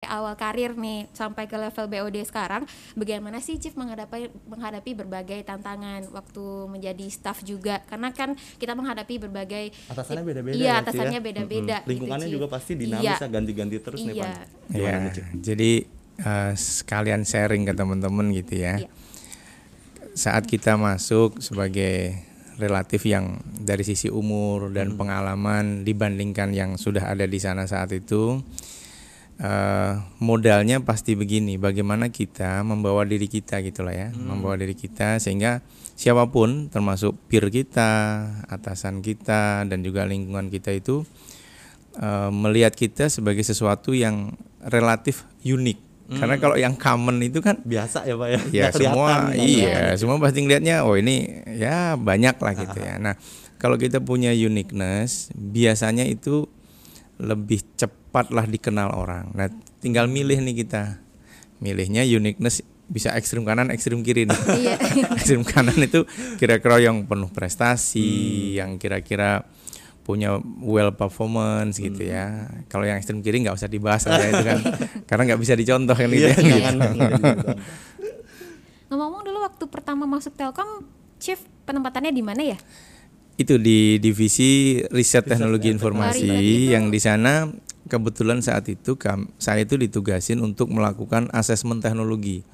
awal karir nih sampai ke level BOD sekarang, bagaimana sih Chief menghadapi menghadapi berbagai tantangan waktu menjadi staff juga? Karena kan kita menghadapi berbagai Atasannya beda-beda Iya, ya, Ci, atasannya ya? beda-beda. Mm-mm. Lingkungannya gitu, juga Chief. pasti dinamis Iya. ya, ganti-ganti terus nih, Iya. Ya, nih, Ci? jadi eh, sekalian sharing ke teman-teman gitu ya. Iya. Saat kita masuk sebagai relatif yang dari sisi umur Hmm. dan pengalaman dibandingkan yang sudah ada di sana saat itu, eh, modalnya pasti begini. Bagaimana kita membawa diri kita gitulah ya, Hmm. membawa diri kita sehingga siapa pun, termasuk peer kita, atasan kita, dan juga lingkungan kita itu eh, melihat kita sebagai sesuatu yang relatif unik. Karena kalau yang common itu kan Biasa ya, Pak ya. ya semua iya semua pasti ngelihatnya oh ini ya banyak lah gitu ya. Nah kalau kita punya uniqueness biasanya itu lebih cepatlah dikenal orang. Nah tinggal milih nih kita milihnya uniqueness bisa ekstrim kanan ekstrim kiri nih. Iya. ekstrim kanan itu kira-kira yang penuh prestasi, Hmm. yang kira-kira punya well performance gitu Hmm. ya. Kalau yang ekstrim kiri nggak usah dibahas lah ya itu kan, karena nggak bisa dicontoh kan gitu Iya, ya. jangan jangan dicontoh. Ngomong-ngomong dulu waktu pertama masuk Telkom, Chief penempatannya di mana ya? Itu di divisi riset teknologi ya, informasi itu- yang di sana kebetulan saat itu saya itu ditugasin untuk melakukan asesmen teknologi.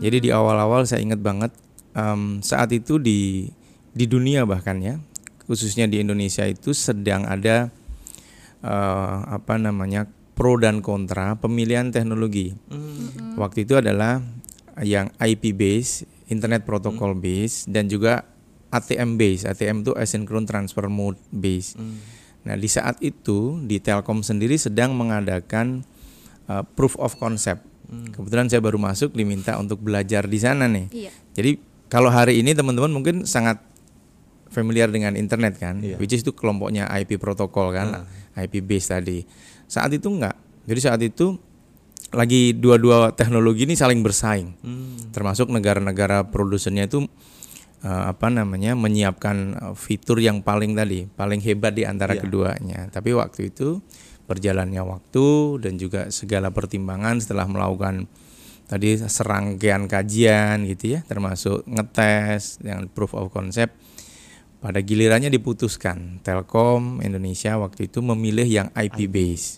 Jadi di awal-awal saya ingat banget em, saat itu di di dunia bahkan ya khususnya di Indonesia itu sedang ada eh, apa namanya pro dan kontra pemilihan teknologi. Hmm. Waktu itu adalah yang IP base, Internet Protocol base dan juga ATM base. ATM itu asynchronous transfer mode base. Hmm. Nah, di saat itu di Telkom sendiri sedang mengadakan uh, proof of concept. Kebetulan saya baru masuk diminta untuk belajar di sana nih. Iya. Jadi kalau hari ini teman-teman mungkin sangat familiar dengan internet kan, Iya. which is itu kelompoknya IP protokol kan, IP base tadi. Saat itu enggak. Jadi saat itu lagi dua-dua teknologi ini saling bersaing. Hmm. Termasuk negara-negara produsennya itu eh, apa namanya menyiapkan eh, fitur yang paling tadi, paling hebat di antara Iya. keduanya. Tapi waktu itu berjalannya waktu dan juga segala pertimbangan setelah melakukan tadi serangkaian kajian gitu ya, termasuk ngetes dengan proof of concept. Pada gilirannya diputuskan Telkom Indonesia waktu itu memilih yang IP base.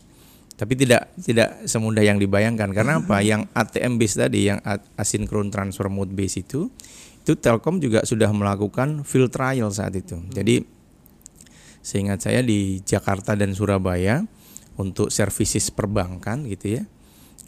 Tapi tidak tidak semudah yang dibayangkan karena apa? Yang ATM base tadi yang a- asynchronous transfer mode base itu itu Telkom juga sudah melakukan field trial saat itu. Jadi seingat saya di Jakarta dan Surabaya untuk services perbankan gitu ya.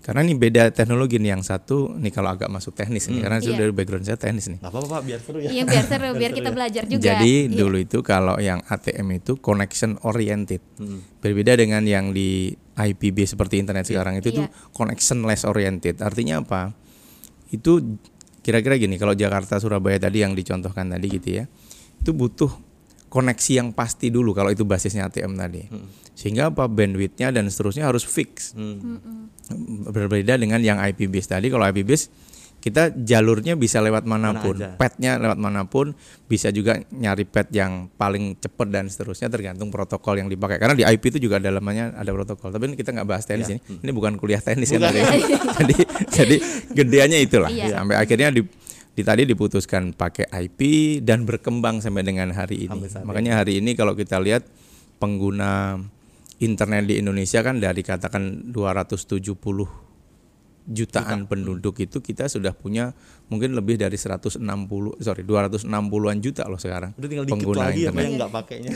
Karena ini beda teknologi nih yang satu nih kalau agak masuk teknis nih karena Iya. sudah dari background saya teknis nih. Apa-apa, Pak, biar seru ya. Iya biar seru, biar kita belajar juga. Jadi Iya. dulu itu kalau yang ATM itu connection oriented. Hmm. Berbeda dengan yang di IPB seperti internet sekarang itu tuh Iya. connection less oriented. Artinya apa? Itu kira-kira gini, kalau Jakarta Surabaya tadi yang dicontohkan tadi gitu ya. Itu butuh koneksi yang pasti dulu kalau itu basisnya ATM tadi. Sehingga apa bandwidthnya dan seterusnya harus fix. Hmm. Berbeda dengan yang IP base tadi. Kalau IP base kita jalurnya bisa lewat mana pun, aja. petnya lewat mana pun, bisa juga nyari pet yang paling cepat dan seterusnya tergantung protokol yang dipakai. Karena di IP itu juga dalamnya ada protokol. Tapi ini kita nggak bahas teknis Iya. ini. Ini bukan kuliah teknis kan. Bukan. tadi. jadi jadi gedeannya itulah. Iya. Sampai akhirnya di, di tadi diputuskan pakai IP dan berkembang sampai dengan hari ini. Sampai Makanya hari ini kalau kita lihat pengguna internet di Indonesia kan dari katakan 270 jutaan penduduk itu kita sudah punya mungkin lebih dari 160 sorry 260-an juta loh sekarang Udah tinggal dikit pengguna lagi ya internet. yang nggak pakainya.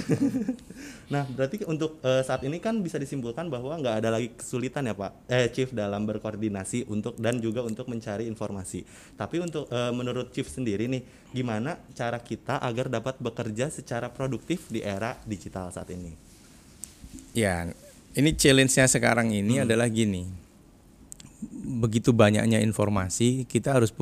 nah, berarti untuk eh, saat ini kan bisa disimpulkan bahwa nggak ada lagi kesulitan ya Pak, eh Chief dalam berkoordinasi untuk dan juga untuk mencari informasi. Tapi untuk eh, menurut Chief sendiri nih, gimana cara kita agar dapat bekerja secara produktif di era digital saat ini? Ya, ini challenge-nya sekarang ini adalah gini. Begitu banyaknya informasi, kita harus punya